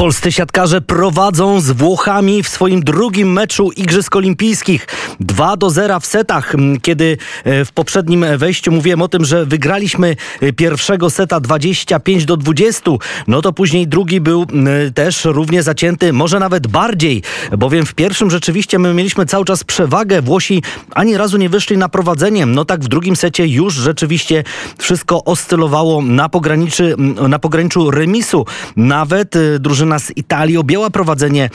Polscy siatkarze prowadzą z Włochami w swoim drugim meczu Igrzysk Olimpijskich. 2 do 0 w setach. Kiedy e, w poprzednim wejściu mówiłem o tym, że wygraliśmy e, pierwszego seta 25 do 20, no to później drugi był też równie zacięty, może nawet bardziej, bowiem w pierwszym rzeczywiście my mieliśmy cały czas przewagę. Włosi ani razu nie wyszli na prowadzenie. No tak w drugim secie już rzeczywiście wszystko oscylowało na, pograniczy, na pograniczu remisu. Nawet e, drużyna drużyna z Italii objęła prowadzenie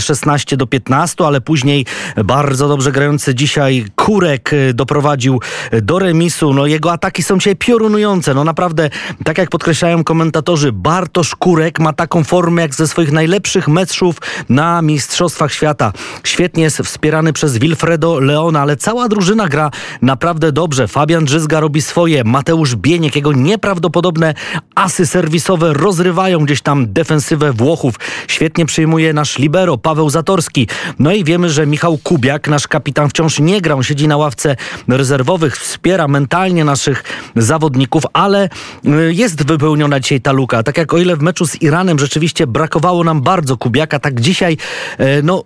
16 e, do 15, ale później bardzo dobrze grający dzisiaj Kurek e, doprowadził e, do remisu. No jego ataki są dzisiaj piorunujące. No naprawdę, tak jak podkreślają komentatorzy, Bartosz Kurek ma taką formę jak ze swoich najlepszych meczów na Mistrzostwach Świata. Świetnie jest wspierany przez Wilfredo Leona, ale cała drużyna gra naprawdę dobrze. Fabian Drzyzga robi swoje, Mateusz Bieniek, jego nieprawdopodobne asy serwisowe rozrywają gdzieś tam defensywę Włochów. Świetnie przyjmuje nasz libero Paweł Zatorski. No i wiemy, że Michał Kubiak, nasz kapitan wciąż nie gra. On siedzi na ławce rezerwowych, wspiera mentalnie naszych zawodników, ale y, jest wypełniona dzisiaj ta luka. Tak jak o ile w meczu z Iranem rzeczywiście brakowało nam bardzo Kubiaka, tak dzisiaj y, no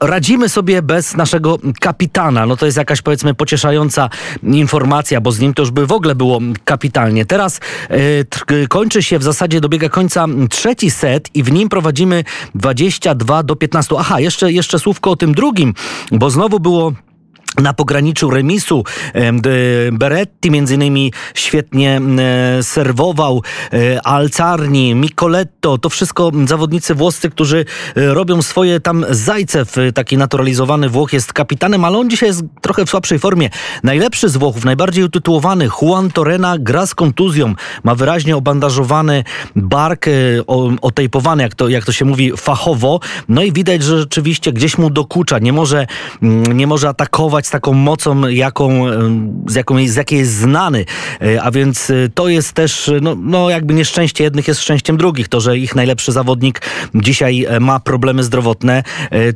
radzimy sobie bez naszego kapitana. No to jest jakaś powiedzmy pocieszająca informacja, bo z nim to już by w ogóle było kapitalnie. Teraz e, kończy się w zasadzie dobiega końca trzeci set i w nim prowadzimy 22 do 15. Aha, jeszcze, jeszcze słówko o tym drugim, bo znowu było na pograniczu remisu. Beretti między innymi świetnie serwował, e, Alcarni, Micoletto, to wszystko zawodnicy włoscy, którzy e, robią swoje tam Zajcew, taki naturalizowany Włoch. Jest kapitanem, ale on dzisiaj jest trochę w słabszej formie. Najlepszy z Włochów, najbardziej utytułowany Juan Torena gra z kontuzją, ma wyraźnie obandażowany bark, e, otejpowany, jak to, jak to się mówi fachowo, no i widać, że rzeczywiście gdzieś mu dokucza, nie może, mm, nie może atakować z taką mocą, jaką, z, jaką, z jakiej jest znany. E, a więc e, to jest też, no, no jakby nieszczęście jednych jest szczęściem drugich. To, że ich najlepszy zawodnik dzisiaj e, ma problemy zdrowotne,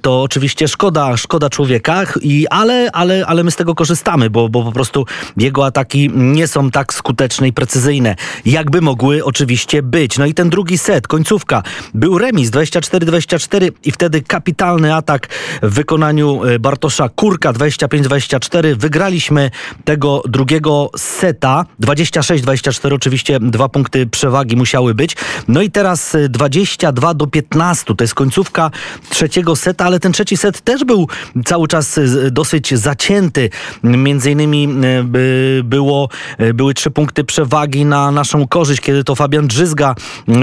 to oczywiście szkoda, szkoda człowieka, i, ale, ale, ale my z tego korzystamy, bo, bo po prostu jego ataki nie są tak skuteczne i precyzyjne, jakby mogły oczywiście być. No i ten drugi set, końcówka, był remis 24-24 i wtedy kapitalny atak w wykonaniu Bartosza Kurka 25 25-24. Wygraliśmy tego drugiego seta. 26-24 oczywiście dwa punkty przewagi musiały być. No i teraz 22 do 15. To jest końcówka trzeciego seta, ale ten trzeci set też był cały czas dosyć zacięty. Między innymi e, było, były trzy punkty przewagi na naszą korzyść, kiedy to Fabian Drzyzga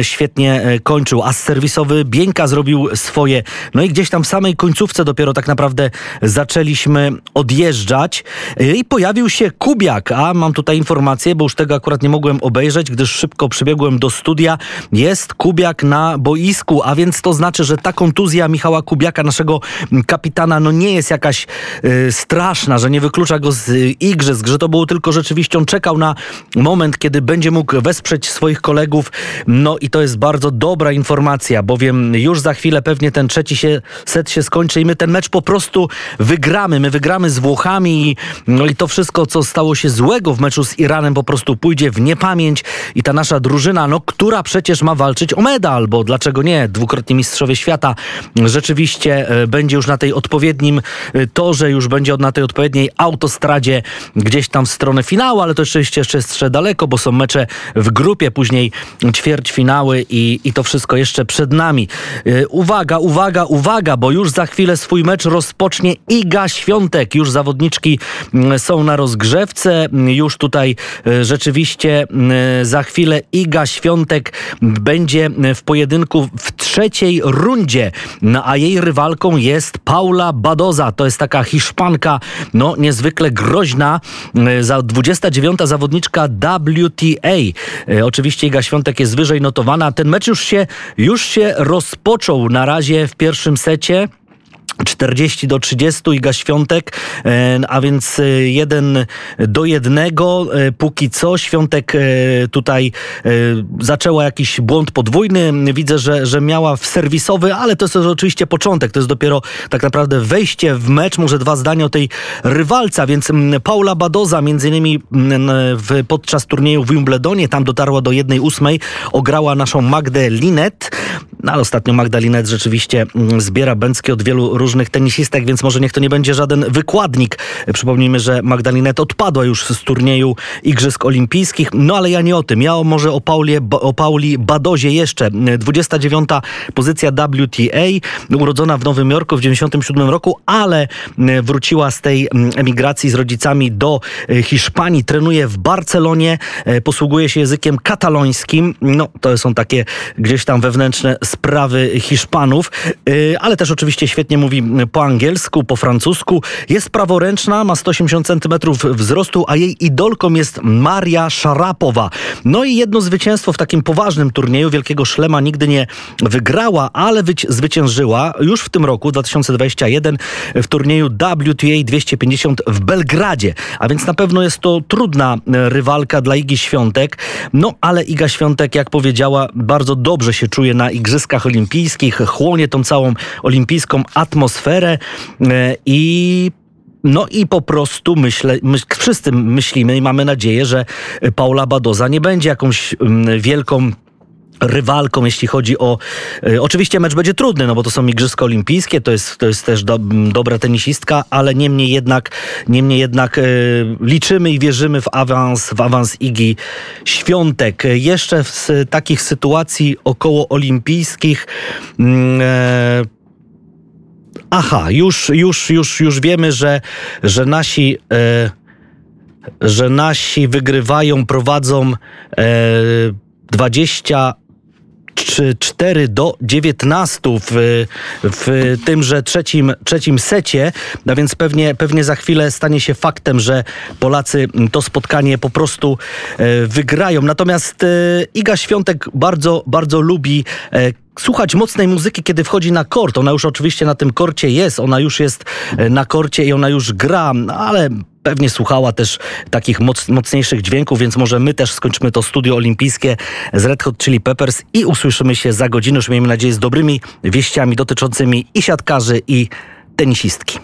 świetnie e, kończył, a serwisowy Bieńka zrobił swoje. No i gdzieś tam w samej końcówce dopiero tak naprawdę zaczęliśmy od odjeżdżać y, i pojawił się Kubiak, a mam tutaj informację, bo już tego akurat nie mogłem obejrzeć, gdyż szybko przybiegłem do studia. Jest Kubiak na boisku, a więc to znaczy, że ta kontuzja Michała Kubiaka, naszego kapitana, no nie jest jakaś y, straszna, że nie wyklucza go z y, igrzysk, że to było tylko rzeczywiście, on czekał na moment, kiedy będzie mógł wesprzeć swoich kolegów. No i to jest bardzo dobra informacja, bowiem już za chwilę pewnie ten trzeci się, set się skończy i my ten mecz po prostu wygramy. My wygramy z z Włochami. No i to wszystko, co stało się złego w meczu z Iranem, po prostu pójdzie w niepamięć i ta nasza drużyna, no, która przecież ma walczyć o medal, bo dlaczego nie? Dwukrotni mistrzowie świata rzeczywiście e, będzie już na tej odpowiednim e, torze, już będzie na tej odpowiedniej autostradzie gdzieś tam w stronę finału, ale to oczywiście jeszcze jest jeszcze daleko, bo są mecze w grupie, później ćwierćfinały i, i to wszystko jeszcze przed nami. E, uwaga, uwaga, uwaga, bo już za chwilę swój mecz rozpocznie Iga Świątek. Już zawodniczki mm, są na rozgrzewce. Już tutaj e, rzeczywiście mm, za chwilę Iga Świątek będzie w pojedynku w trzeciej rundzie, no, a jej rywalką jest Paula Badoza. To jest taka Hiszpanka, no niezwykle groźna, e, za 29 zawodniczka WTA. E, oczywiście Iga Świątek jest wyżej notowana. Ten mecz już się, już się rozpoczął na razie w pierwszym secie. 40 do 30 Iga Świątek, e, a więc 1 e, do 1. E, póki co Świątek tutaj zaczęła jakiś błąd podwójny. Widzę, że, że miała w serwisowy, ale to jest oczywiście początek. To jest dopiero tak naprawdę wejście w mecz. Może dwa zdania o tej rywalca, więc Paula Badoza między innymi w, podczas turnieju w Wimbledonie, tam dotarła do 1-8, ograła naszą Magdę Linet. No ale ostatnio Magdalinet rzeczywiście mm, zbiera bęcki od wielu różnych tenisistek, więc może niech to nie będzie żaden wykładnik. Przypomnijmy, że Magdalinet odpadła już z turnieju Igrzysk Olimpijskich. No ale ja nie o tym. Ja może o, Paulie, o Pauli Badozie jeszcze. 29. pozycja WTA, urodzona w Nowym Jorku w 97 roku, ale mm, wróciła z tej mm, emigracji z rodzicami do e, Hiszpanii. Trenuje w Barcelonie, e, posługuje się językiem katalońskim. No to są takie gdzieś tam wewnętrzne sprawy Hiszpanów, y, ale też oczywiście świetnie mówi po angielsku, po francusku. Jest praworęczna, ma 180 cm wzrostu, a jej idolką jest Maria Szarapowa. No i jedno zwycięstwo w takim poważnym turnieju Wielkiego Szlema nigdy nie wygrała, ale zwyciężyła już w tym roku, 2021, w turnieju WTA 250 w Belgradzie. A więc na pewno jest to trudna e, rywalka dla Igi Świątek. No ale Iga Świątek, jak powiedziała, bardzo dobrze się czuje na Igrzyskach Olimpijskich, chłonie tą całą olimpijską atmosferę e, i no i po prostu myślę, my, wszyscy myślimy i mamy nadzieję, że Paula Badoza nie będzie jakąś mm, wielką rywalką, jeśli chodzi o... Y, oczywiście mecz będzie trudny, no bo to są Igrzyska Olimpijskie, to jest, to jest też do, dobra tenisistka, ale niemniej jednak, niemniej jednak y, liczymy i wierzymy w awans, w awans Igi Świątek. Jeszcze w takich sytuacji około olimpijskich... Mm, e, aha, już, już, już, już wiemy, że, że nasi... E, że nasi wygrywają, prowadzą e, 20 4 do 19 w, w tymże trzecim, trzecim secie, a więc pewnie, pewnie za chwilę stanie się faktem, że Polacy to spotkanie po prostu e, wygrają. Natomiast e, Iga Świątek bardzo, bardzo lubi e, słuchać mocnej muzyki, kiedy wchodzi na kort. Ona już oczywiście na tym korcie jest, ona już jest na korcie i ona już gra, ale pewnie słuchała też takich moc, mocniejszych dźwięków, więc może my też skończymy to studio olimpijskie z Red Hot Chili Peppers i usłyszymy się za godzinę, już miejmy nadzieję z dobrymi wieściami dotyczącymi i siatkarzy, i tenisistki.